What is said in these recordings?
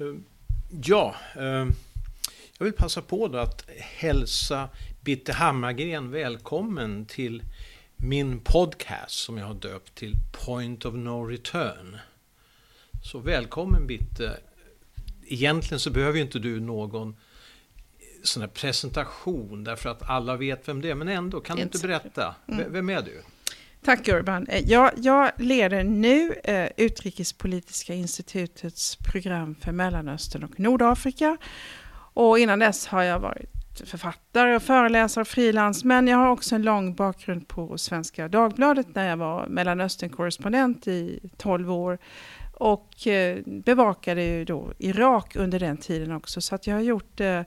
Eh, ja, eh, jag vill passa på då att hälsa Bitte Hammargren välkommen till min podcast som jag har döpt till Point of No Return. Så välkommen Bitte. Egentligen så behöver ju inte du någon sån här presentation därför att alla vet vem det är, men ändå, kan du inte berätta? Mm. Vem är du? Tack Urban. Eh, jag, jag leder nu eh, Utrikespolitiska institutets program för Mellanöstern och Nordafrika. Och innan dess har jag varit författare och föreläsare och frilans, men jag har också en lång bakgrund på Svenska Dagbladet där jag var Mellanöstern-korrespondent i 12 år och eh, bevakade ju då Irak under den tiden också. Så att jag har gjort eh,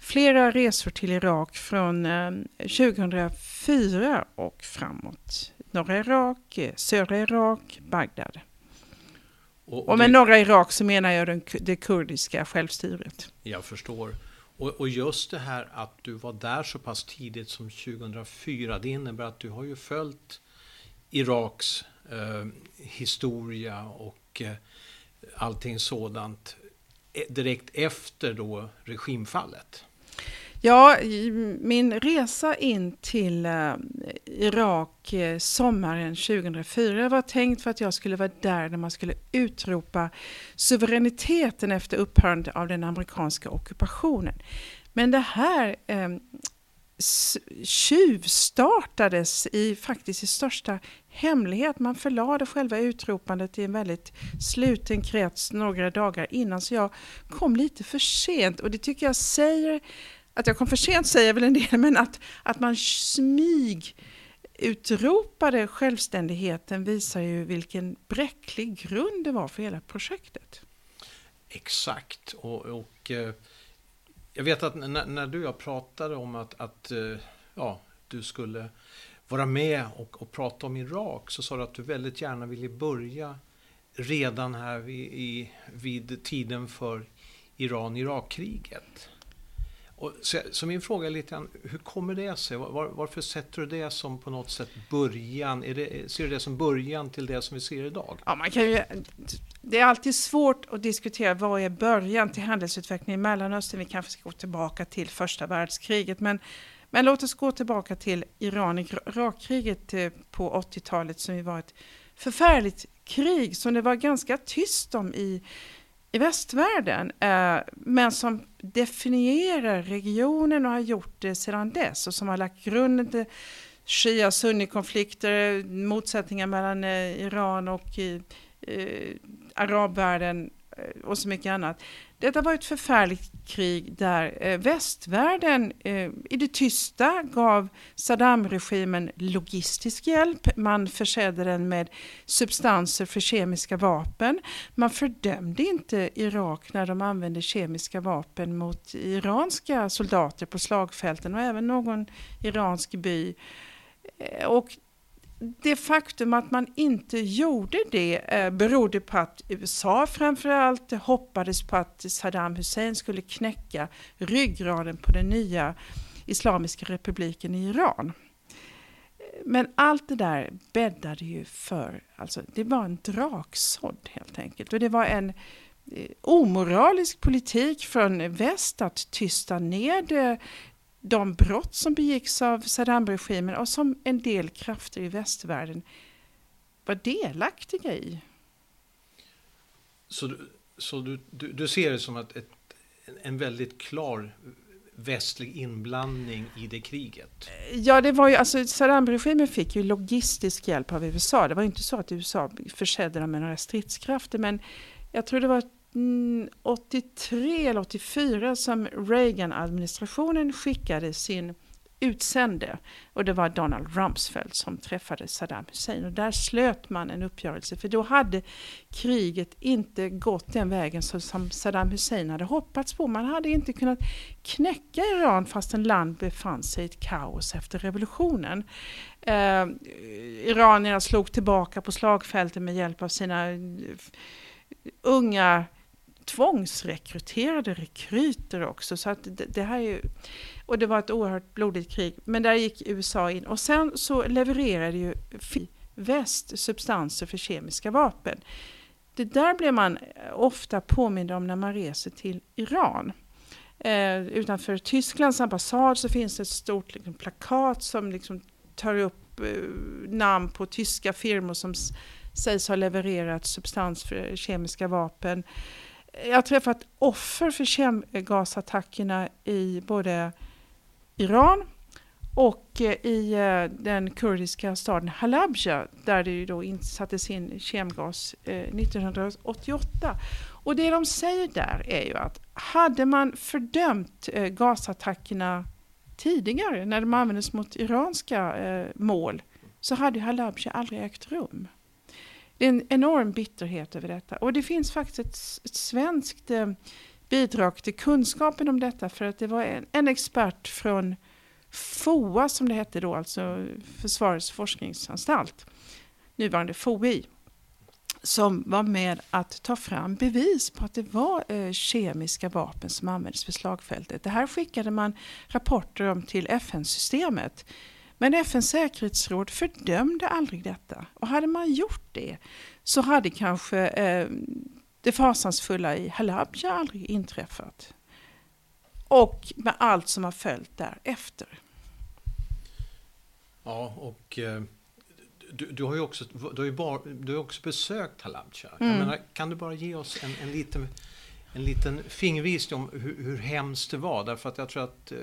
flera resor till Irak från eh, 2004 och framåt norra Irak, södra Irak, Bagdad. Och, och med det, norra Irak så menar jag den, det kurdiska självstyret. Jag förstår. Och, och, just det här att du var där så pass tidigt som 2004, det innebär att du har ju följt Iraks eh, historia och eh, allting sådant eh, direkt efter då regimfallet. Ja, min resa in till eh, Irak eh, sommaren 2004 var tänkt för att jag skulle vara där när man skulle utropa suveräniteten efter upphörandet av den amerikanska ockupationen. Men det här eh, tjuvstartades i, faktiskt i största hemlighet. Man förlade själva utropandet i en väldigt sluten krets några dagar innan så jag kom lite för sent och det tycker jag säger att jag kom för sent säger väl en del, men att, att man smyg utropade självständigheten visar ju vilken bräcklig grund det var för hela projektet. Exakt. Och, och eh, jag vet att när, när, du och jag pratade om att, att eh, ja, du skulle vara med och, och, prata om Irak så sa du att du väldigt gärna ville börja redan här vid, i, vid tiden för Iran-Irak-kriget. Och så, så, min fråga är lite grann, hur kommer det sig? Var, varför sätter du det som på något sätt början? Är det, ser du det som början till det som vi ser idag? Ja, man kan ju, det är alltid svårt att diskutera vad är början till händelseutvecklingen i Mellanöstern. Vi kanske ska gå tillbaka till första världskriget. Men, men låt oss gå tillbaka till Iran-Irak-kriget eh, på 80-talet som ju var ett förfärligt krig som det var ganska tyst om i i västvärlden, eh, men som definierar regionen och har gjort det sedan dess och som har lagt grunden till Shia-Sunni-konflikter, motsättningar mellan eh, Iran och eh, arabvärlden och så mycket annat. Detta var ett förfärligt krig där eh, västvärlden eh, i det tysta gav Saddam-regimen logistisk hjälp. Man försedde den med substanser för kemiska vapen. Man fördömde inte Irak när de använde kemiska vapen mot iranska soldater på slagfälten och även någon iransk by. Eh, och det faktum att man inte gjorde det eh, berodde på att USA framförallt hoppades på att Saddam Hussein skulle knäcka ryggraden på den nya Islamiska republiken i Iran. Men allt det där bäddade ju för, alltså det var en draksådd helt enkelt. Och det var en eh, omoralisk politik från väst att tysta ner eh, de brott som begicks av Saddam-regimen och som en del krafter i västvärlden var delaktiga i. Så, så du, du, du ser det som att ett, en väldigt klar västlig inblandning i det kriget? Ja, det var ju, alltså Saddam-regimen fick ju logistisk hjälp av USA. Det var inte så att USA försedde dem med några stridskrafter, men jag tror det var 83 eller 84 som Reagan-administrationen skickade sin utsände och det var Donald Rumsfeld som träffade Saddam Hussein och där slöt man en uppgörelse för då hade kriget inte gått den vägen som Saddam Hussein hade hoppats på. Man hade inte kunnat knäcka Iran fastän land befann sig i ett kaos efter revolutionen. Eh, iranierna slog tillbaka på slagfälten med hjälp av sina unga tvångsrekryterade rekryter också. Så att det, det, här är och det var ett oerhört blodigt krig. Men där gick USA in och sen så levererade ju väst substanser för kemiska vapen. det där blir man ofta påmind om när man reser till Iran. Eh, utanför Tysklands ambassad så finns det ett stort liksom, plakat som liksom, tar upp eh, namn på tyska firmor som sägs ha levererat substans för kemiska vapen. Jag har träffat offer för kemgasattackerna i både Iran och eh, i eh, den kurdiska staden Halabja där det då sattes in kemgas eh, 1988. Och det de säger där är ju att hade man fördömt gasattackerna tidigare när de användes mot iranska mål så hade Halabja aldrig ägt rum. Det är en enorm bitterhet över detta. Och det finns faktiskt ett, ett svenskt eh, bidrag till kunskapen om detta för att det var en, en expert från FOA som det hette då, alltså Försvarets forskningsanstalt, nuvarande FOI, som var med att ta fram bevis på att det var eh, kemiska vapen som användes vid slagfältet. Det här skickade man rapporter om till FN-systemet. Men FNs säkerhetsråd fördömde aldrig detta. Och hade man gjort det så hade kanske eh, det fasansfulla i Halabja aldrig inträffat. Och med allt som har följt därefter. Ja, och eh, du, du, har ju också, du har ju bara, du har också besökt Halabja. Mm. kan du bara ge oss en, en liten en liten fingervisning om hur, hur hemskt det var. Därför att jag tror att eh,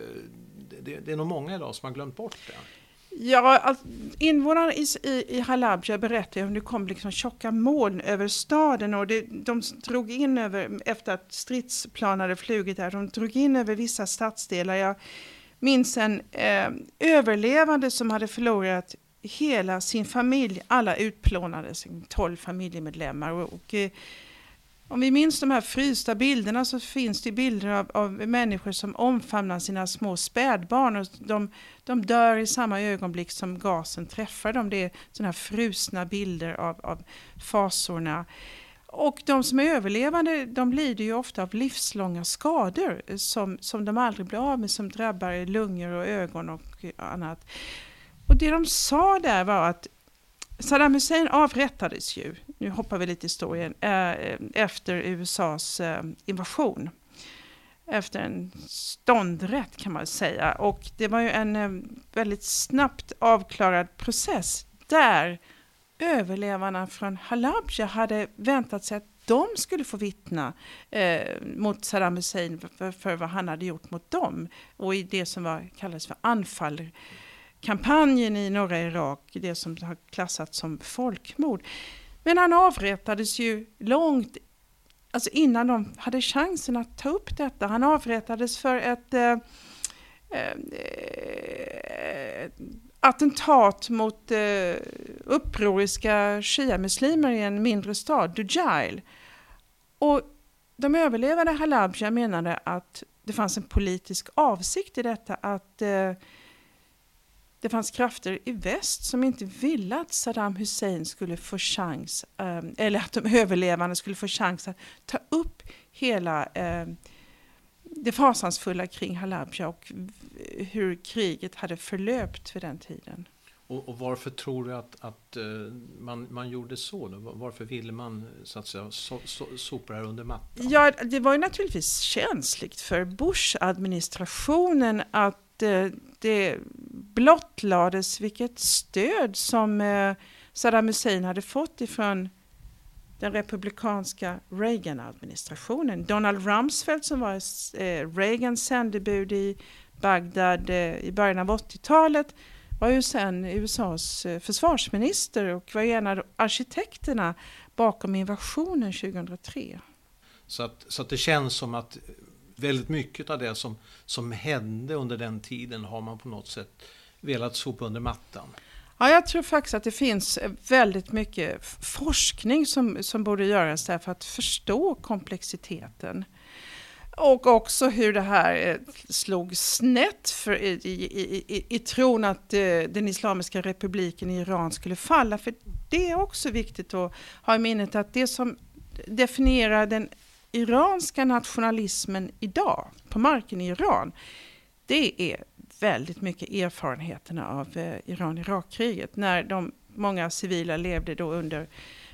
det, det, är nog många idag som har glömt bort det. Ja, alltså, invånarna i, i, i Halabja berättade om det kom liksom tjocka moln över staden och det, de drog in över, efter att stridsplan hade flugit där, de drog in över vissa stadsdelar. Jag minns en eh, överlevande som hade förlorat hela sin familj, alla utplånades, tolv familjemedlemmar. Och, och eh, om vi minns de här frysta bilderna så finns det bilder av, av människor som omfamnar sina små spädbarn. Och de, de dör i samma ögonblick som gasen träffar dem. Det är sådana här frusna bilder av, av fasorna. Och de som är överlevande de lider ju ofta av livslånga skador som, som de aldrig blir av med, som drabbar lungor och ögon och annat. Och det de sa där var att Saddam Hussein avrättades ju, nu hoppar vi lite i historien, eh, efter USAs eh, invasion. Efter en ståndrätt kan man säga. Och det var ju en eh, väldigt snabbt avklarad process där överlevarna från Halabja hade väntat sig att de skulle få vittna eh, mot Saddam Hussein för, för, vad han hade gjort mot dem. Och i det som var, kallades för anfallkampanjen i norra Irak, det som har klassats som folkmord. Men han avrättades ju långt alltså innan de hade chansen att ta upp detta. Han avrättades för ett eh, eh, attentat mot eh, upproriska shia-muslimer i en mindre stad, Dujail. Och de överlevande Halabja menade att det fanns en politisk avsikt i detta, att eh, det fanns krafter i väst som inte ville att Saddam Hussein skulle få chans, eh, eller att de överlevande skulle få chans att ta upp hela eh, det fasansfulla kring Halabja och hur kriget hade förlöpt vid den tiden. Och, och varför tror du att, att uh, man, man gjorde så? Då? Varför ville man så att säga, so, so, sopa det här under mattan? Ja, det var ju naturligtvis känsligt för Bush-administrationen att Eh, det blottlades vilket stöd som eh, Saddam Hussein hade fått ifrån den republikanska Reagan-administrationen. Donald Rumsfeld som var eh, Reagans sändebud i Bagdad i början av 80-talet var ju sen USAs försvarsminister och var en av arkitekterna bakom invasionen 2003. Så att, så att det känns som att väldigt mycket av det som, som hände under den tiden har man på något sätt velat sopa under mattan. Ja, jag tror faktiskt att det finns eh, väldigt mycket forskning som, som borde göras där för att förstå komplexiteten. Och också hur det här eh, slog snett för, i, i, i, i tron att eh, den Islamiska republiken i Iran skulle falla. För det är också viktigt att ha i minnet att det som definierar den iranska nationalismen idag på marken i Iran, det är väldigt mycket erfarenheterna av eh, Iran-Irak-kriget när de, många civila levde då under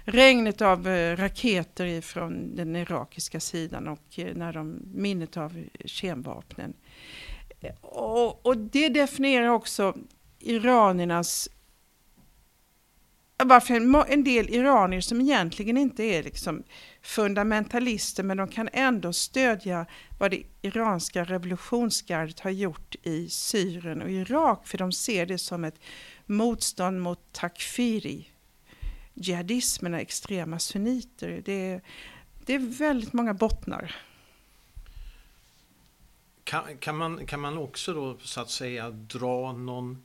regnet av eh, raketer från den irakiska sidan och eh, när de, minnet av kemvapnen. Och, och det definierar också iraniernas varför en del iranier som egentligen inte är liksom fundamentalister men de kan ändå stödja vad det iranska revolutionsgardet har gjort i Syrien och Irak för de ser det som ett motstånd mot takfiri, jihadismen och extrema sunniter. Det är, det är väldigt många bottnar. Kan, kan, man, kan man också då så att säga dra någon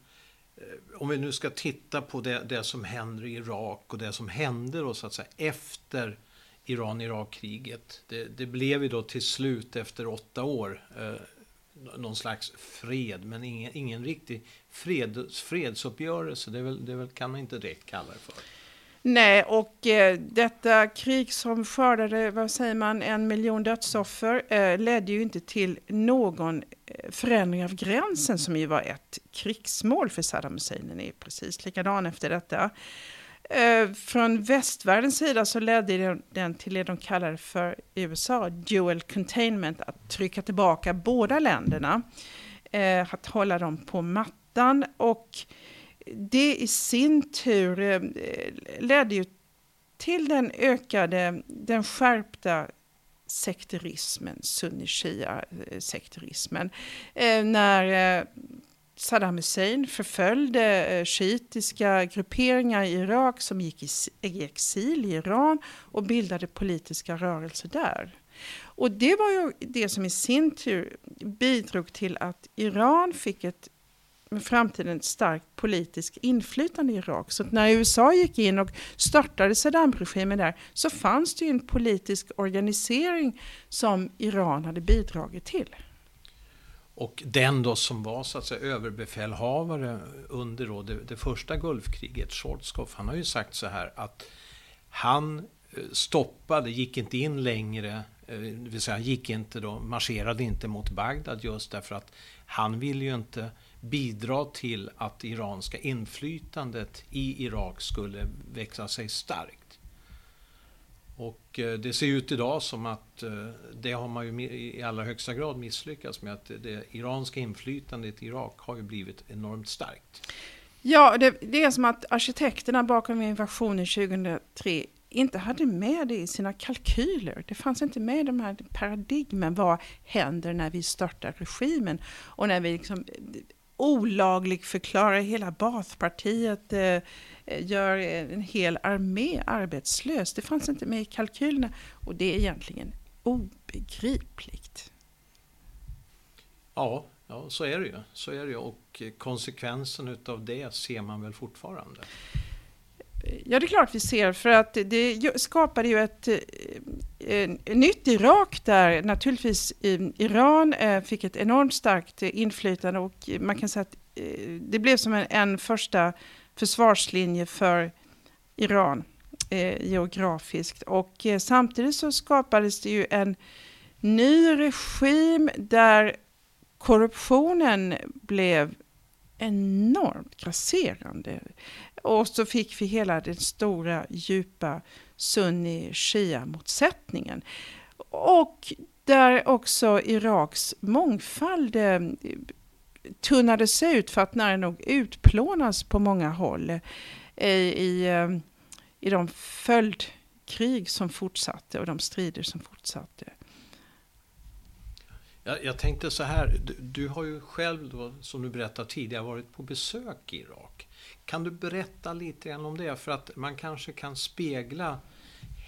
eh, om vi nu ska titta på det, det som händer i Irak och det som hände då så att säga efter Iran-Irak-kriget. Det, det, blev ju då till slut efter åtta år eh, någon slags fred, men ingen, ingen riktig fred, fredsuppgörelse. Det, väl, det väl, kan man inte direkt kalla det för. Nej, och eh, detta krig som skördade, vad säger man, en miljon dödsoffer eh, ledde ju inte till någon eh, förändring av gränsen som ju var ett krigsmål för Saddam Hussein. Den är precis likadan efter detta. Eh, från västvärldens sida så ledde den till det de kallade för USA dual containment, att trycka tillbaka båda länderna, eh, att hålla dem på mattan och det i sin tur eh, ledde ju till den ökade, den skärpta sekterismen, sunni-shia-sekterismen. Eh, eh, när eh, Saddam Hussein förföljde eh, shiitiska grupperingar i Irak som gick i exil i Iran och bildade politiska rörelser där. Och det var ju det som i sin tur bidrog till att Iran fick ett med framtiden ett starkt politiskt inflytande i Irak. Så när USA gick in och störtade Saddam-regimen där så fanns det ju en politisk organisering som Iran hade bidragit till. Och den då som var så att säga överbefälhavare under då det, det första Gulfkriget, Schwarzkopf, han har ju sagt så här att han eh, stoppade, gick inte in längre, eh, det vill säga han gick inte då, marscherade inte mot Bagdad just därför att han ville ju inte bidra till att iranska inflytandet i Irak skulle växa sig starkt. Och eh, det ser ut idag som att eh, det har man ju i allra högsta grad misslyckats med. Att det iranska inflytandet i Irak har ju blivit enormt starkt. Ja, det, det är som att arkitekterna bakom invasionen 2003 inte hade med det i sina kalkyler. Det fanns inte med i de här paradigmen. Vad händer när vi störtar regimen? Och när vi liksom eh, olagligt förklarar hela Baathpartiet eh, gör en hel armé arbetslös. Det fanns inte med i kalkylerna och det är egentligen obegripligt. Ja, ja så är det ju. Så är det ju. Och konsekvensen utav det ser man väl fortfarande? Ja, det är klart vi ser, för att det skapade ju ett, eh, nytt Irak där naturligtvis Iran eh, fick ett enormt starkt inflytande och man kan säga att eh, det blev som en, en första försvarslinje för Iran eh, geografiskt. Och eh, samtidigt så skapades det ju en ny regim där korruptionen blev enormt grasserande. Och så fick vi hela den stora djupa sunni-shia-motsättningen. Och där också Iraks mångfald eh, tunnades ut för att nära nog utplånas på många håll eh, i, i, i de följdkrig som fortsatte och de strider som fortsatte. Jag, jag tänkte så här, du, du, har ju själv då, som du berättade tidigare varit på besök i Irak. Kan du berätta lite grann om det? För att man kanske kan spegla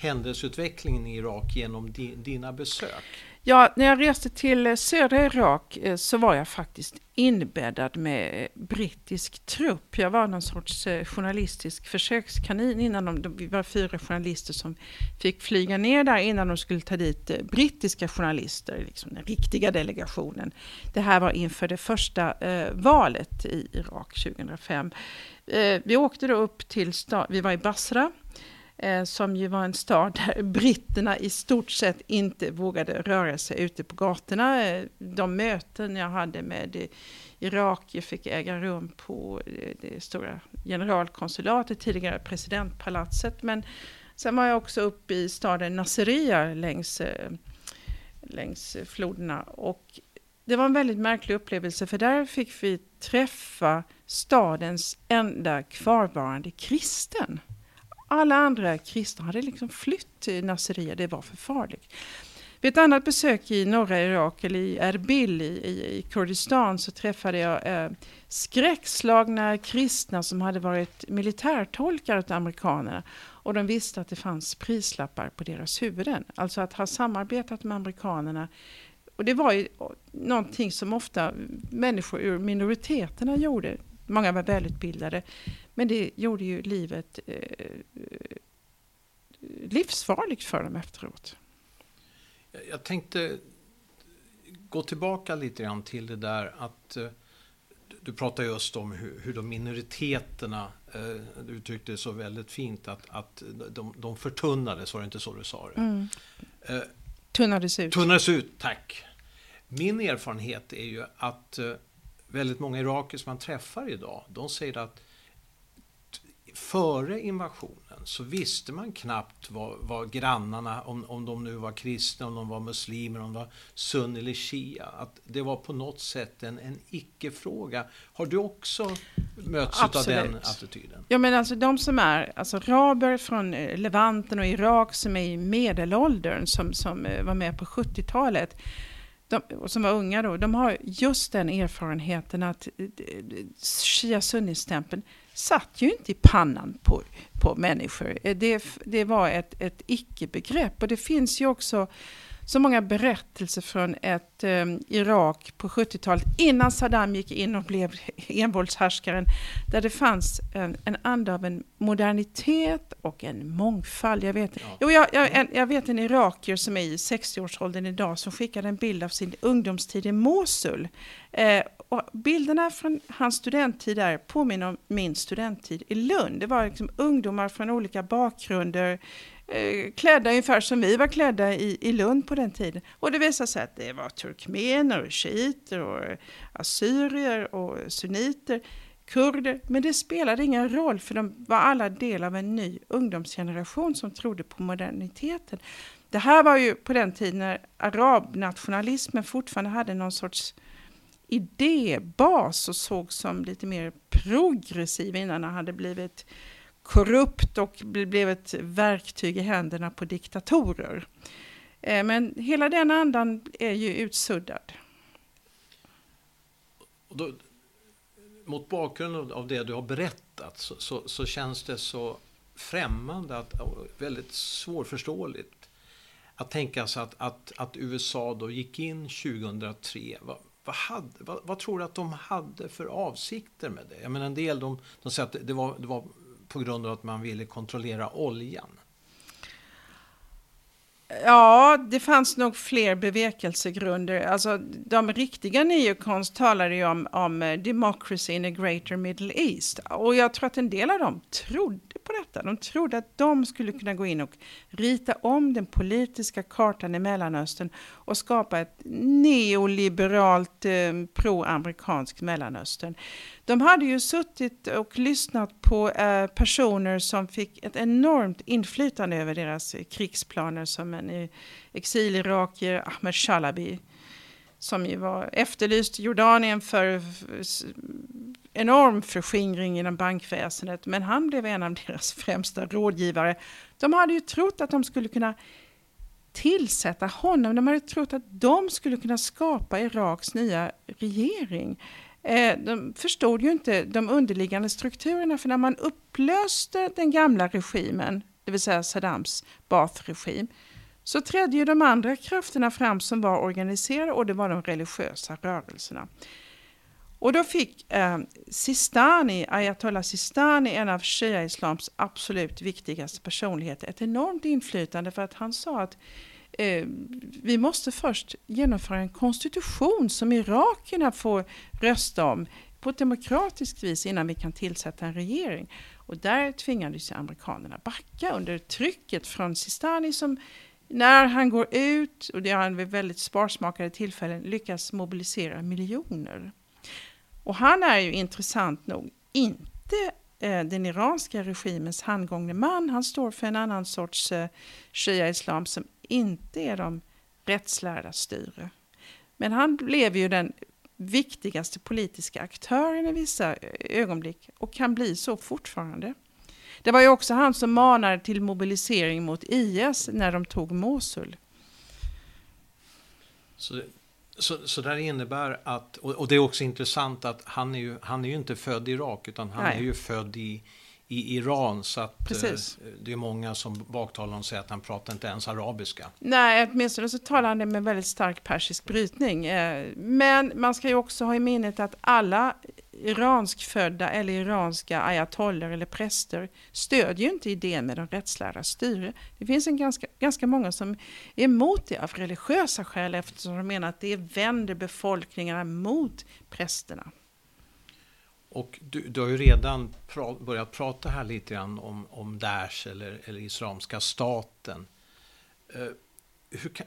händelseutvecklingen i Irak genom di, dina besök. Ja, när jag reste till eh, södra Irak eh, så var jag faktiskt inbäddad med eh, brittisk trupp. Jag var någon sorts journalistisk försökskanin innan de, vi var fyra journalister som fick flyga ner där innan de skulle ta dit brittiska journalister, liksom den riktiga delegationen. Det här var inför det första valet i Irak 2005. Vi åkte då upp till, vi var i Basra eh, som ju var en stad där britterna i stort sett inte vågade röra sig ute på gatorna. Eh, de möten jag hade med eh, irakier fick äga rum på eh, det stora generalkonsulatet, tidigare presidentpalatset. Men Sen var jag också uppe i staden Nasiriyah längs, längs floderna. Och det var en väldigt märklig upplevelse för där fick vi träffa stadens enda kvarvarande kristen. Alla andra kristna hade liksom flytt till Nasseria, det var för farligt. Vid ett annat besök i norra Irak, eller i Erbil i, i, i Kurdistan, så träffade jag eh, skräckslagna kristna som hade varit militärtolkar åt amerikanerna. Och de visste att det fanns prislappar på deras huvuden. Alltså att ha samarbetat med amerikanerna. Och det var ju någonting som ofta människor ur minoriteterna gjorde. Många var välutbildade. Men det gjorde ju livet eh, livsfarligt för dem efteråt. Jag tänkte gå tillbaka lite grann till det där att eh, du pratar just om hur, hur de minoriteterna, eh, du uttryckte det så väldigt fint, att, att de, de förtunnades, var det inte så du sa det? Mm. Eh, tunnades ut. Tunnades ut, tack. Min erfarenhet är ju att eh, väldigt många iraker som man träffar idag, de säger att före invasionen så visste man knappt vad, vad grannarna, om, om de nu var kristna, om de var muslimer, om de var sunni eller shia. Att det var på något sätt en, en icke-fråga. Har du också mötts av den attityden? Ja, men alltså de som är alltså araber från eh, Levanten och Irak som är i medelåldern, som, som eh, var med på 70-talet, de, som var unga då, de har just den erfarenheten att eh, shia-sunni-stämpeln satt ju inte i pannan på, på människor. Eh, det, det var ett, ett icke-begrepp och det finns ju också så många berättelser från ett eh, Irak på 70-talet innan Saddam gick in och blev envåldshärskaren. Där det fanns en, en anda av en modernitet och en mångfald. Jag vet, ja. jo, jag, jag, en, jag vet en irakier som är i 60-årsåldern idag som skickade en bild av sin ungdomstid i Mosul. Eh, och bilderna från hans studenttid där påminner om min studenttid i Lund. Det var liksom ungdomar från olika bakgrunder, eh, klädda ungefär som vi var klädda i, i Lund på den tiden. Och det visade sig att det var turkmener, och shiiter, och assyrier och sunniter, kurder. Men det spelade ingen roll för de var alla del av en ny ungdomsgeneration som trodde på moderniteten. Det här var ju på den tiden när arabnationalismen fortfarande hade någon sorts idébas och sågs som lite mer progressiv innan han hade blivit korrupt och blev ett verktyg i händerna på diktatorer. Eh, men hela den andan är ju utsuddad. Då, mot bakgrund av det du har berättat så, så, så känns det så främmande, att, väldigt svårförståeligt att tänka sig att, att, att USA då gick in 2003 vad, hade, vad, vad, tror du att de hade för avsikter med det? Jag menar en del de, de säger att det var, det var på grund av att man ville kontrollera oljan. Ja, det fanns nog fler bevekelsegrunder. Alltså, de riktiga neokonst talade ju om, om eh, democracy in a greater middle east. Och jag tror att en del av dem trodde på detta. De trodde att de skulle kunna gå in och rita om den politiska kartan i Mellanöstern och skapa ett neoliberalt eh, pro-amerikanskt Mellanöstern. De hade ju suttit och lyssnat på eh, personer som fick ett enormt inflytande över deras eh, krigsplaner som eh, en exilirakier, Ahmed Shalabi, som ju var efterlyst i Jordanien för enorm förskingring inom bankväsendet, men han blev en av deras främsta rådgivare. De hade ju trott att de skulle kunna tillsätta honom, de hade trott att de skulle kunna skapa Iraks nya regering. Eh, de förstod ju inte de underliggande strukturerna, för när man upplöste den gamla regimen, det vill säga Saddams Baath-regim, så trädde ju de andra krafterna fram som var organiserade och det var de religiösa rörelserna. Och då fick eh, Sistani, Ayatollah Sistani, en av shia-islams absolut viktigaste personligheter, ett enormt inflytande för att han sa att eh, vi måste först genomföra en konstitution som irakierna får rösta om på ett demokratiskt vis innan vi kan tillsätta en regering. Och där tvingades amerikanerna backa under trycket från Sistani som när han går ut, och det har han vid väldigt sparsmakade tillfällen, lyckas mobilisera miljoner. Och han är ju intressant nog inte eh, den iranska regimens handgångne man. Han står för en annan sorts eh, shia-islam som inte är de rättslärda styre. Men han blev ju den viktigaste politiska aktören i vissa eh, ögonblick och kan bli så fortfarande. Det var ju också han som manade till mobilisering mot IS när de tog Mosul. Så, så, så där innebär att, och, och, det är också intressant att han är ju, han är ju inte född i Irak utan han Nej. är ju född i, i Iran. Så att eh, det är många som baktalar honom och säger att han pratar inte ens arabiska. Nej, åtminstone så talar han det med väldigt stark persisk brytning. Eh, men man ska ju också ha i minnet att alla iranskfödda eller iranska ayatoller eller präster stödjer ju inte idén med de rättslärda styre. Det finns en ganska, ganska många som är emot det av religiösa skäl eftersom de menar att det vänder befolkningarna mot prästerna. Och du, du har ju redan pra, börjat prata här lite grann om, om Daesh eller, eller Islamiska staten. Uh, kan,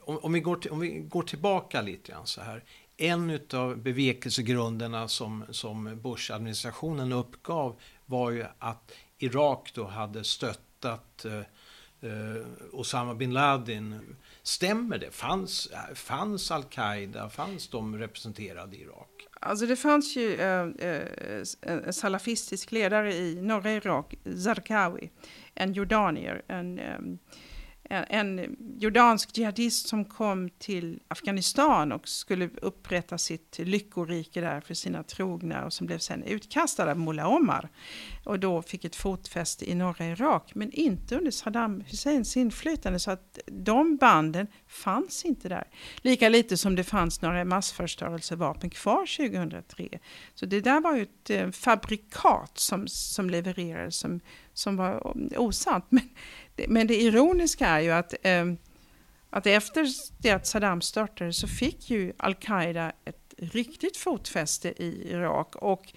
om, om, vi går till, om vi går tillbaka lite grann så här. En av bevekelsegrunderna som, som Bush-administrationen uppgav var ju att Irak då hade stöttat uh, uh, Osama bin Laden. Stämmer det? Fanns, fanns al-Qaida, fanns de representerade i Irak? Alltså det fanns ju eh, eh en salafistisk ledare i norra Irak, Zarqawi, en jordanier, en, eh, en, en jordansk jihadist som kom till Afghanistan och skulle upprätta sitt lyckorike där för sina trogna och som blev sen utkastad av Mullah Omar och då fick ett fotfäste i norra Irak men inte under Saddam Husseins inflytande så att de banden fanns inte där. Lika lite som det fanns några massförstörelsevapen kvar 2003. Så det där var ju ett eh, fabrikat som, som levererades som, som var mm, osant. Men men det ironiska är ju att, eh, att efter det att Saddam störtade så fick ju al-Qaida ett riktigt fotfäste i Irak. Och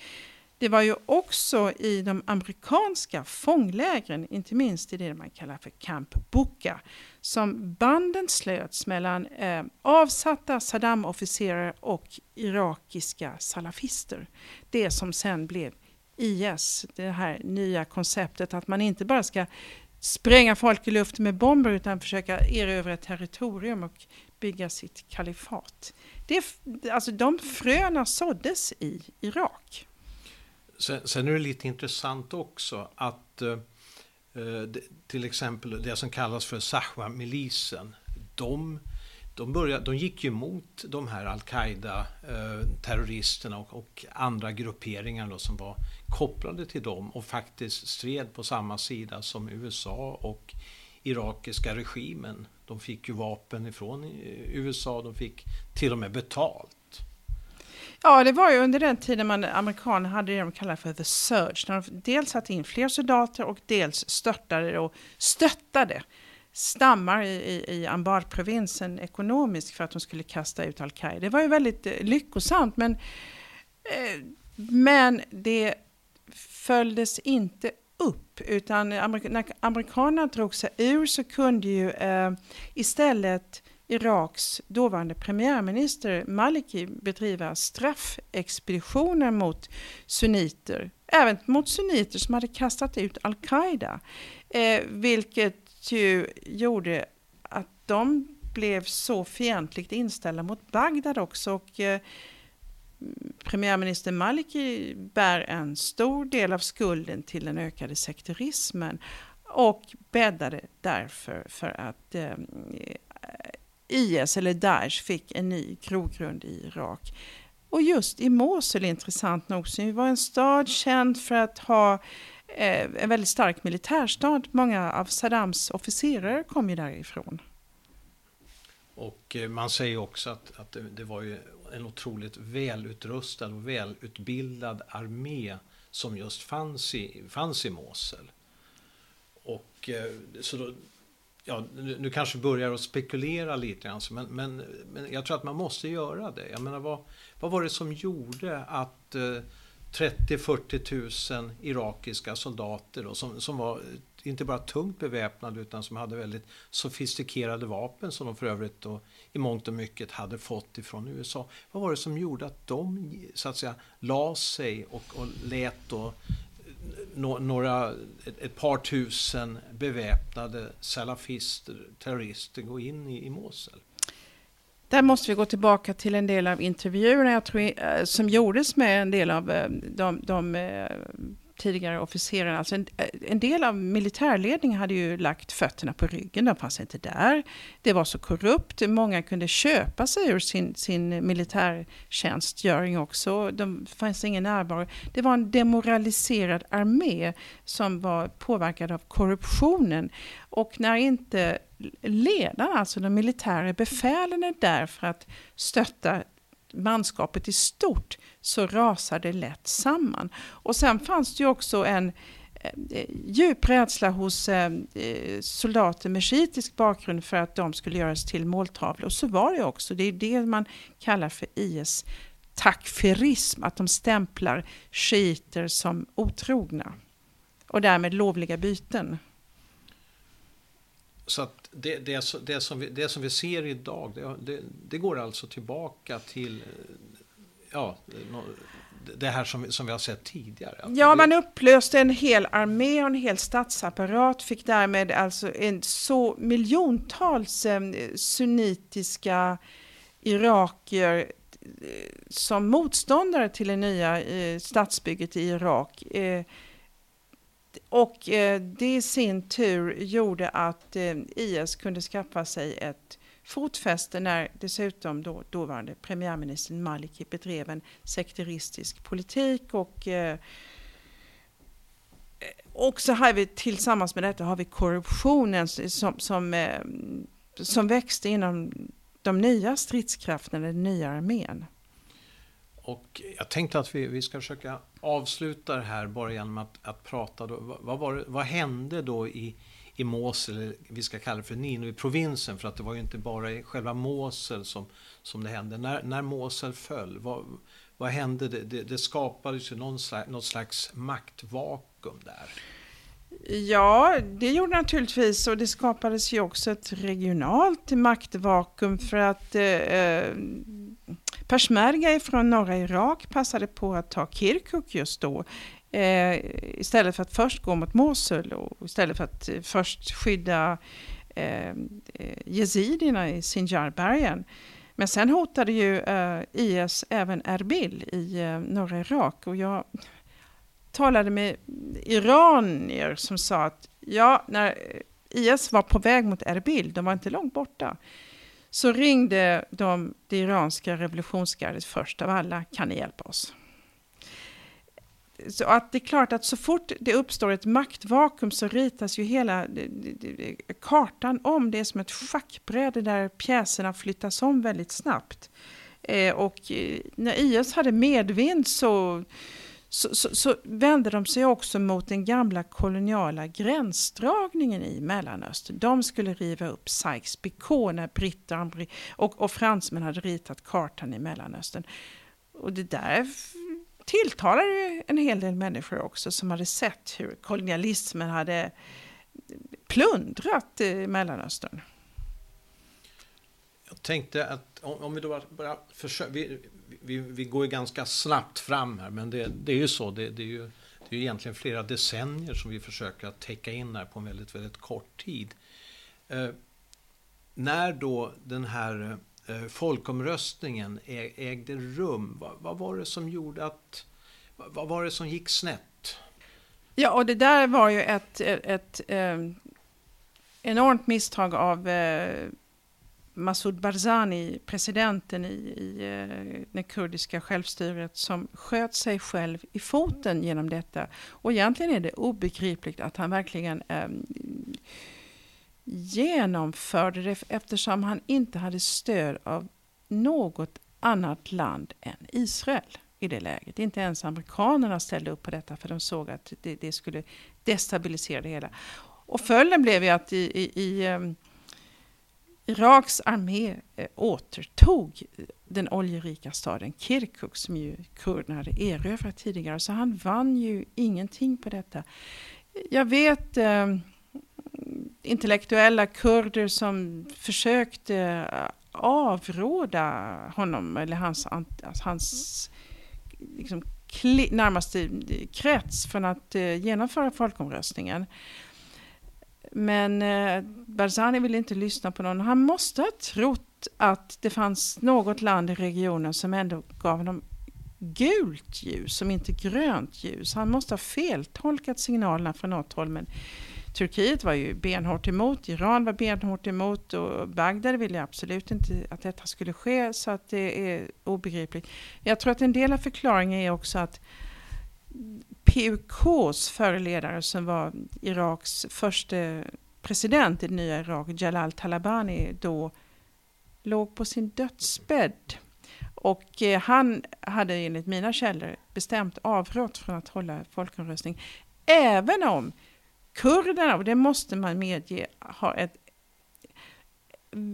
det var ju också i de amerikanska fånglägren, inte minst i det man kallar för Camp Buka, som banden slöts mellan eh, avsatta Saddam-officerare och irakiska salafister. Det som sen blev IS, det här nya konceptet att man inte bara ska spränga folk i luften med bomber utan försöka erövra ett territorium och bygga sitt kalifat. Det, alltså de fröna såddes i Irak. Sen, sen är det lite intressant också att eh, eh till exempel det som kallas för Sahwa-milisen, de de, började, de gick ju emot de här al-Qaida-terroristerna eh, och, och, andra grupperingar då, som var kopplade till dem och faktiskt stred på samma sida som USA och irakiska regimen. De fick ju vapen ifrån eh, USA, de fick till och med betalt. Ja, det var ju under den tiden man amerikaner hade det de kallar för the surge. När de dels satte in fler soldater och dels störtade och stöttade stammar i, i, i Anbar-provinsen ekonomiskt för att de skulle kasta ut al-Qaida. Det var ju väldigt eh, lyckosamt men, eh, men det följdes inte upp utan när amerikanerna drog sig ur så kunde ju eh, istället Iraks dåvarande premiärminister Maliki bedriva straffexpeditioner mot sunniter, även mot sunniter som hade kastat ut al-Qaida. Eh, vilket ju gjorde att de blev så fientligt inställda mot Bagdad också. Och, eh, premiärminister Maliki bär en stor del av skulden till den ökade sekterismen och bäddade därför för att eh, IS eller Daesh fick en ny grogrund i Irak. Och just i Mosul, intressant nog, som var en stad känd för att ha Eh, Eh, en väldigt stark militärstad. Många av Saddams officerare kom ju därifrån. Och eh, man säger också att, att det, var ju en otroligt välutrustad och välutbildad armé som just fanns i, fanns i Mosul. Och eh, så då, ja, nu, nu kanske börjar att spekulera lite grann, men, men, men jag tror att man måste göra det. Jag menar, vad, vad var det som gjorde att 30-40 000 irakiska soldater då, som, som var inte bara tungt beväpnade utan som hade väldigt sofistikerade vapen som de för övrigt då, i mångt och mycket hade fått ifrån USA. Vad var det som gjorde att de så att säga la sig och, och lät då några, ett, ett, par tusen beväpnade salafister, terrorister gå in i, i Mosul. Där måste vi gå tillbaka till en del av intervjuerna. Jag tror, eh, som gjordes med en del av eh, de, de eh, tidigare officerarna. Alltså en, eh, en, del av militärledningen hade ju lagt fötterna på ryggen, de fanns inte där. Det var så korrupt, många kunde köpa sig ur sin, sin militärtjänstgöring också. De fanns ingen närvaro. Det var en demoraliserad armé som var påverkad av korruptionen. Och när inte ledarna, alltså de militära befälen är där för att stötta manskapet i stort så rasar det lätt samman. Och sen fanns det ju också en eh, djup rädsla hos eh, eh, soldater med shiitisk bakgrund för att de skulle göras till måltavlor. Och så var det också. Det är det man kallar för IS takfirism, att de stämplar shiiter som otrogna och därmed lovliga byten. Så att det, det, det, som, vi, det som vi ser idag, det, det, det går alltså tillbaka till ja, det här som, som vi har sett tidigare. Ja, man upplöste en hel armé och en hel statsapparat, fick därmed alltså en så miljontals eh, sunnitiska irakier eh, som motståndare till det nya eh, statsbygget i Irak. Eh, och eh, det i sin tur gjorde att IS kunde skaffa sig ett fotfäste när dessutom då, dåvarande premiärministern Maliki bedrev en sekteristisk politik och eh, eh och så har vi tillsammans med detta har vi korruptionen som, som, eh, som växte inom de nya stridskrafterna, den nya armén. Och jag tänkte att vi, vi ska försöka avsluta det här bara genom att, att prata. Då, vad, var det, vad hände då i, i Mosel, vi ska kalla det för Nineve-provinsen, för att det var ju inte bara i själva Mosel som, som det hände. När, när Mosel föll, vad, vad hände? Det, det, det skapades ju någon slags, något slags maktvakuum där. Ja, det gjorde naturligtvis och det skapades ju också ett regionalt maktvakuum för att eh, eh Peshmerga från norra Irak passade på att ta Kirkuk just då. Eh, istället för att först gå mot Mosul och istället för att eh, först skydda eh, eh jezidierna i Sinjarbergen. Men sen hotade ju eh, IS även Erbil i eh, norra Irak och jag talade med iranier som sa att ja, när IS var på väg mot Erbil, de var inte långt borta, så ringde de det iranska revolutionsgardet först av alla, kan ni hjälpa oss? Så att det är klart att så fort det uppstår ett maktvakuum så ritas ju hela kartan om. Det är som ett schackbräde där pjäserna flyttas om väldigt snabbt. Eh, och eh, när IS hade medvind så, så, så, så, vände de sig också mot den gamla koloniala gränsdragningen i Mellanöstern. De skulle riva upp Sykes-Picot när britter och, och fransmän hade ritat kartan i Mellanöstern. Och det där tilltalar ju en hel del människor också som hade sett hur kolonialismen hade plundrat eh, Mellanöstern. Jag tänkte att om vi då bara försöker, vi, vi, vi, går ju ganska snabbt fram här, men det, det är ju så, det, det, är ju, det är ju egentligen flera decennier som vi försöker att täcka in här på en väldigt, väldigt kort tid. Eh, när då den här Eh, Eh, folkomröstningen ägde rum. Vad, vad, var det som gjorde att... Vad var det som gick snett? Ja, och det där var ju ett, ett, ett eh, enormt misstag av eh, Massoud Barzani, presidenten i, i eh, det kurdiska självstyret, som sköt sig själv i foten genom detta. Och egentligen är det obegripligt att han verkligen eh, genomförde det eftersom han inte hade stöd av något annat land än Israel i det läget. Inte ens amerikanerna ställde upp på detta för de såg att det, det skulle destabilisera det hela. Och följden blev ju att i, i, i um, Iraks armé eh, återtog den oljerika staden Kirkuk som ju kurderna hade erövrat tidigare. Så han vann ju ingenting på detta. Jag vet eh, intellektuella kurder som försökte eh, avråda honom eller hans, hans liksom, närmaste krets från att eh, genomföra folkomröstningen. Men eh, Barzani ville inte lyssna på någon. Han måste ha trott att det fanns något land i regionen som ändå gav honom gult ljus, som inte grönt ljus. Han måste ha feltolkat signalerna från något håll. Men Turkiet var ju benhårt emot, Iran var benhårt emot och Bagdad ville absolut inte att detta skulle ske så att det är obegripligt. Jag tror att en del av förklaringen är också att PUKs föreledare som var Iraks första president i det nya Irak, Jalal Talabani, då låg på sin dödsbädd. Och eh, han hade enligt mina källor bestämt avrått från att hålla folkomröstning. Även om kurderna, och det måste man medge, har ett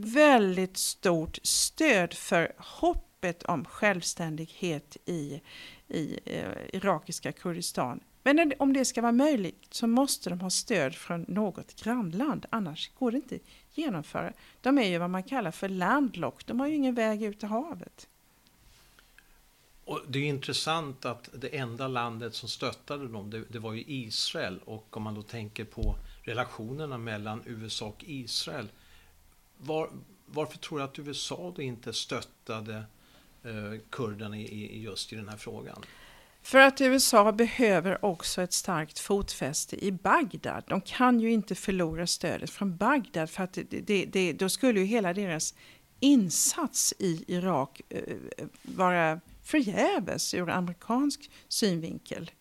väldigt stort stöd för hoppet om självständighet i, i eh, irakiska Kurdistan. Men om det ska vara möjligt så måste de ha stöd från något grannland, annars går det inte att genomföra. De är ju vad man kallar för landlock, de har ju ingen väg ut i havet. Och det är intressant att det enda landet som stöttade dem, det, det, var ju Israel. Och om man då tänker på relationerna mellan USA och Israel. Var, varför tror du att USA då inte stöttade eh, kurderna i, i, just i den här frågan? För att USA behöver också ett starkt fotfäste i Bagdad. De kan ju inte förlora stödet från Bagdad för att det, det, det, då skulle ju hela deras insats i Irak eh, vara förgäves ur amerikansk synvinkel.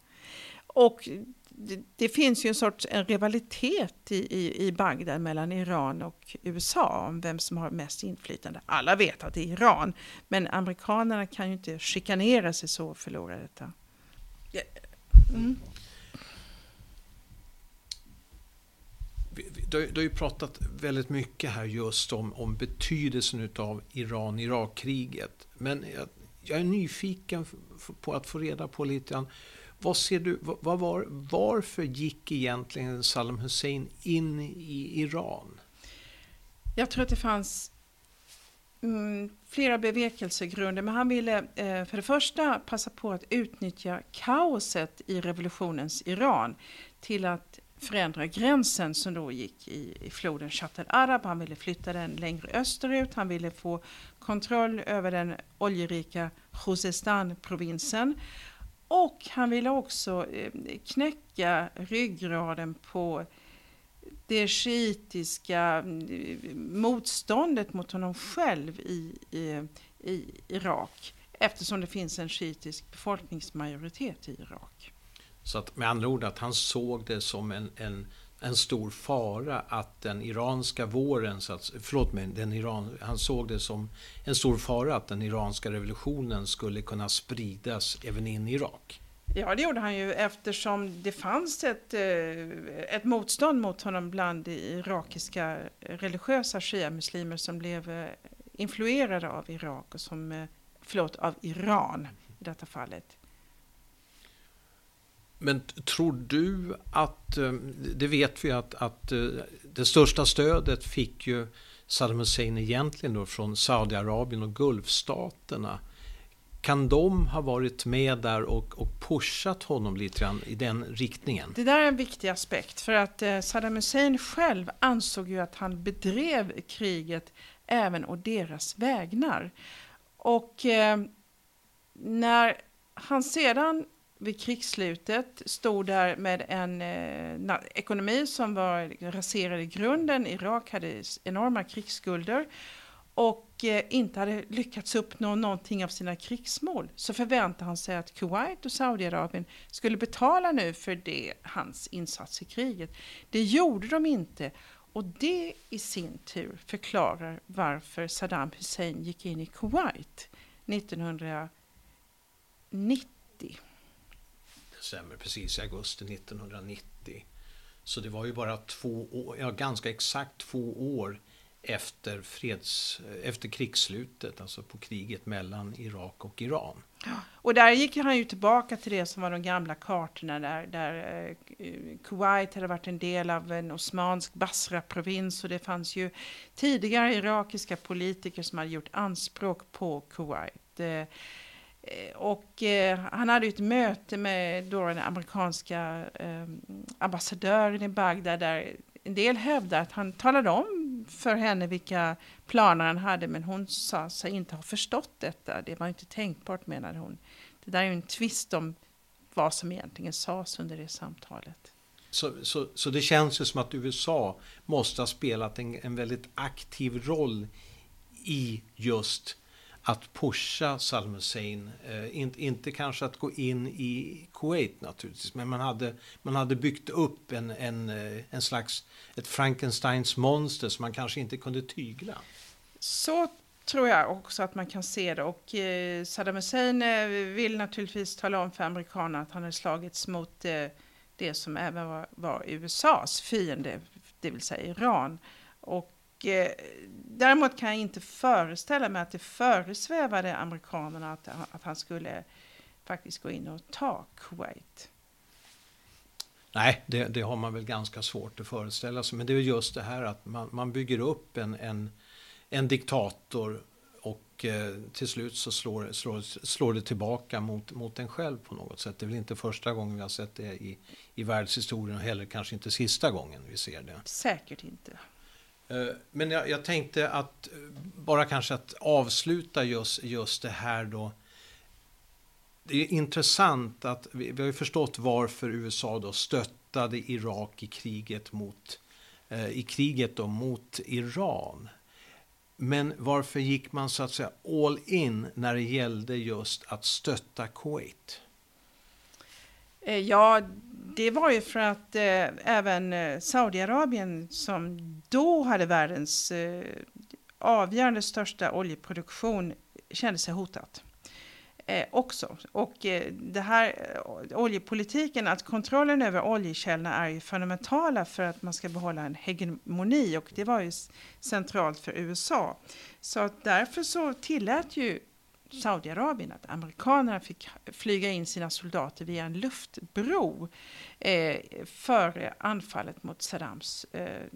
Och det, det, finns ju en sorts en rivalitet i, i, i Bagdad mellan Iran och USA om vem som har mest inflytande. Alla vet att det är Iran, men amerikanerna kan ju inte chikanera sig så och förlora detta. Mm. Du, du har ju pratat väldigt mycket här just om, om betydelsen av Iran-Irak-kriget. Men jag jag är nyfiken på att få reda på lite grann. Vad ser du, vad var, varför gick egentligen Saddam Hussein in i Iran? Jag tror att det fanns mm, flera bevekelsegrunder, men han ville eh, för det första passa på att utnyttja kaoset i revolutionens Iran till att förändra gränsen som då gick i, i floden Shatt al-Arab. Han ville flytta den längre österut. Han ville få kontroll över den oljerika Khuzestan-provinsen. Och han ville också eh, knäcka ryggraden på det shiitiska mm, motståndet mot honom själv i, i, i Irak eftersom det finns en shiitisk befolkningsmajoritet i Irak. Så att med andra ord att han såg det som en, en, en stor fara att den iranska våren, så att, förlåt mig, den Iran, han såg det som en stor fara att den iranska revolutionen skulle kunna spridas även in i Irak. Ja, det gjorde han ju eftersom det fanns ett, eh, ett motstånd mot honom bland irakiska religiösa shia-muslimer som blev eh, influerade av Irak och som, eh, förlåt, av Iran i detta fallet. Men tror du att, eh, det vet vi att, att eh, det största stödet fick ju Saddam Hussein egentligen då från Saudiarabien och Gulfstaterna. Kan de ha varit med där och, och pushat honom lite grann i den riktningen? Det där är en viktig aspekt för att eh, Saddam Hussein själv ansåg ju att han bedrev kriget även å deras vägnar. Och eh, när han sedan vid krigsslutet stod där med en eh, ekonomi som var raserad i grunden. Irak hade enorma krigsskulder och eh, inte hade lyckats uppnå någonting av sina krigsmål så förväntade han sig att Kuwait och Saudiarabien skulle betala nu för det, hans insats i kriget. Det gjorde de inte och det i sin tur förklarar varför Saddam Hussein gick in i Kuwait 1990 stämmer precis i augusti 1990. Så det var ju bara två år, ja, ganska exakt två år efter, freds, efter krigsslutet, alltså på kriget mellan Irak och Iran. Och där gick han ju tillbaka till det som var de gamla kartorna där, där eh, Kuwait hade varit en del av en osmansk Basra-provins och det fanns ju tidigare irakiska politiker som hade gjort anspråk på Kuwait. Eh, Eh, och eh, han hade ett möte med då den amerikanska eh, ambassadören i Bagdad där en del hävdar att han talade om för henne vilka planer han hade men hon sa sig inte ha förstått detta. Det var inte tänkbart menade hon. Det där är ju en tvist om vad som egentligen sades under det samtalet. Så, så, så det känns ju som att USA måste ha spelat en, en väldigt aktiv roll i just att pusha Saddam Hussein. Eh, inte, inte kanske att gå in i Kuwait naturligtvis, men man hade, man hade byggt upp en, en, eh, en slags ett Frankensteins monster som man kanske inte kunde tygla. Så tror jag också att man kan se det. Och eh, Saddam Hussein eh, vill naturligtvis tala om för amerikanerna att han har slagits mot eh, det som även var, var, USAs fiende, det vill säga Iran. Och eh, däremot kan jag inte föreställa mig att det föresvävade amerikanerna att, att han skulle faktiskt gå in och ta Kuwait. Nej, det, det, har man väl ganska svårt att föreställa sig. Men det är just det här att man, man bygger upp en, en, en diktator och eh, till slut så slår, slår, slår det tillbaka mot, mot en själv på något sätt. Det är väl inte första gången vi har sett det i, i världshistorien och heller kanske inte sista gången vi ser det. Säkert inte. Eh, men jag, jag, tänkte att eh, bara kanske att avsluta just, just det här då. Det är intressant att vi, vi har ju förstått varför USA då stöttade Irak i kriget mot eh, i kriget då mot Iran. Men varför gick man så att säga all in när det gällde just att stötta Kuwait? Eh, ja, det var ju för att eh, även eh, Saudiarabien som då hade världens eh, avgörande största oljeproduktion kände sig hotat. Eh, också. Och eh, det här eh, oljepolitiken, att kontrollen över oljekällorna är ju fundamentala för att man ska behålla en hegemoni och det var ju centralt för USA. Så att därför så tillät ju Saudiarabien att amerikanerna fick flyga in sina soldater via en luftbro eh, före anfallet mot Saddams eh,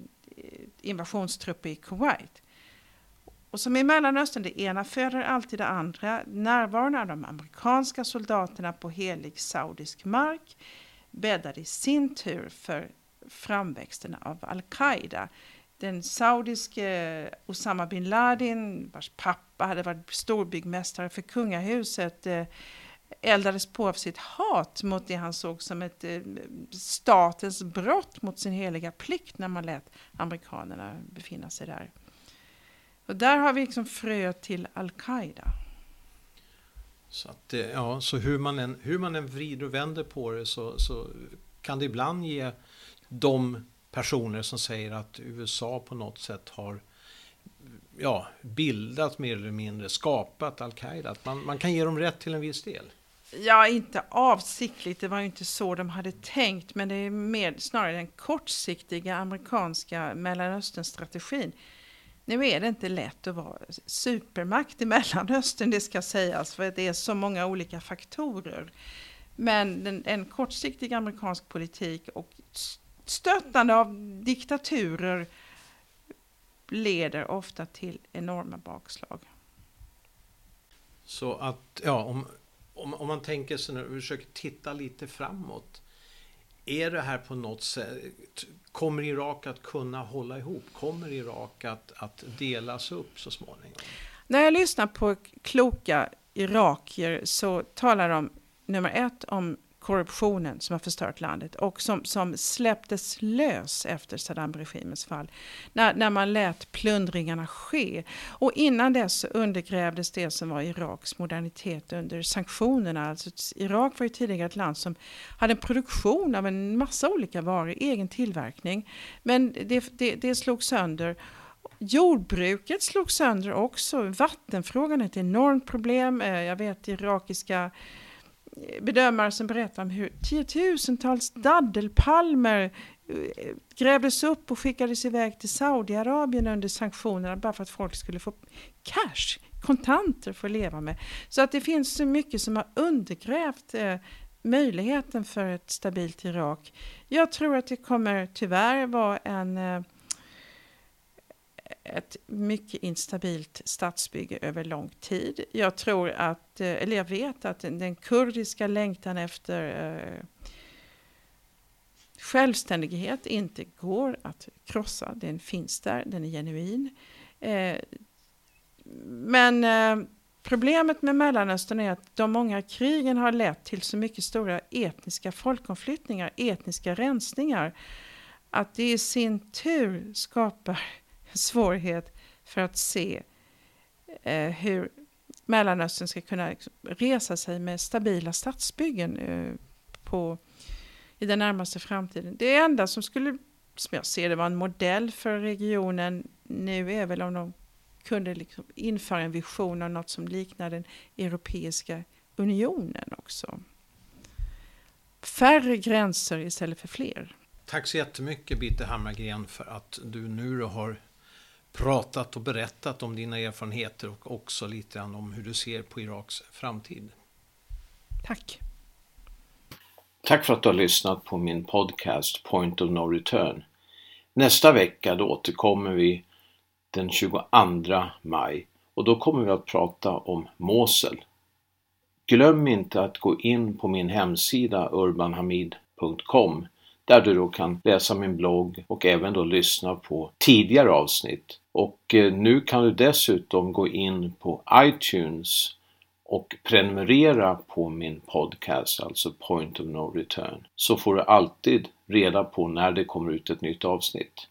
invasionstrupper i Kuwait. Och som i Mellanöstern, det ena föder alltid det andra. Närvaron av de amerikanska soldaterna på helig saudisk mark bäddade i sin tur för framväxten av al-Qaida den saudiske Osama bin Laden, vars pappa hade varit storbyggmästare för kungahuset, eh, eldades på av sitt hat mot det han såg som ett eh, statens brott mot sin heliga plikt när man lät amerikanerna befinna sig där. Och där har vi liksom frö till al-Qaida. Så, att, eh, ja, så hur, man än, hur man än vrider och vänder på det så, så kan det ibland ge de personer som säger att USA på något sätt har ja, bildat mer eller mindre, skapat Al-Qaida. Att man, man kan ge dem rätt till en viss del. Ja, inte avsiktligt, det var ju inte så de hade tänkt, men det är mer snarare den kortsiktiga amerikanska Mellanöstern-strategin. Nu är det inte lätt att vara supermakt i Mellanöstern, det ska sägas, för det är så många olika faktorer. Men en kortsiktig amerikansk politik och stöttande av diktaturer leder ofta till enorma bakslag. Så att, ja, om, om, om man tänker sig nu, försöker titta lite framåt. Är det här på något sätt, kommer Irak att kunna hålla ihop? Kommer Irak att, att delas upp så småningom? När jag lyssnar på kloka irakier så talar de nummer ett om korruptionen som har förstört landet och som, som släpptes lös efter Saddam-regimens fall. När, när man lät plundringarna ske. Och innan dess undergrävdes det som var Iraks modernitet under sanktionerna. Alltså, Irak var ju tidigare ett land som hade en produktion av en massa olika varor, egen tillverkning. Men det, det, det slog sönder. Jordbruket slog sönder också. Vattenfrågan är ett enormt problem. Eh, jag vet irakiska bedömare som berättar om hur tiotusentals daddelpalmer eh, grävdes upp och skickades iväg till Saudiarabien under sanktionerna bara för att folk skulle få cash, kontanter för att leva med. Så att det finns så mycket som har undergrävt eh, möjligheten för ett stabilt Irak. Jag tror att det kommer tyvärr vara en, eh, ett mycket instabilt statsbygge över lång tid. Jag tror att, eh, eller jag vet att den kurdiska längtan efter eh, självständighet inte går att krossa. Den finns där, den är genuin. Eh, men problemet med Mellanöstern är att de många krigen har lett till så mycket stora etniska folkomflyttningar, etniska rensningar, att det i sin tur skapar svårighet för att se eh, hur Mellanöstern ska kunna liksom resa sig med stabila stadsbyggen eh, på, i den närmaste framtiden. Det enda som skulle, som jag ser det, vara en modell för regionen nu är väl om de kunde liksom införa en vision av något som liknar den Europeiska unionen också. Färre gränser istället för fler. Tack så jättemycket Bitte Hammargren för att du nu har pratat och berättat om dina erfarenheter och också lite grann om hur du ser på Iraks framtid. Tack. Tack för att du har lyssnat på min podcast Point of No Return. Nästa vecka då återkommer vi den 22 maj och då kommer vi att prata om Mosel. Glöm inte att gå in på min hemsida urbanhamid.com där du då kan läsa min blogg och även då lyssna på tidigare avsnitt. Och eh, nu kan du dessutom gå in på iTunes och prenumerera på min podcast, alltså Point of No Return, så får du alltid reda på när det kommer ut ett nytt avsnitt.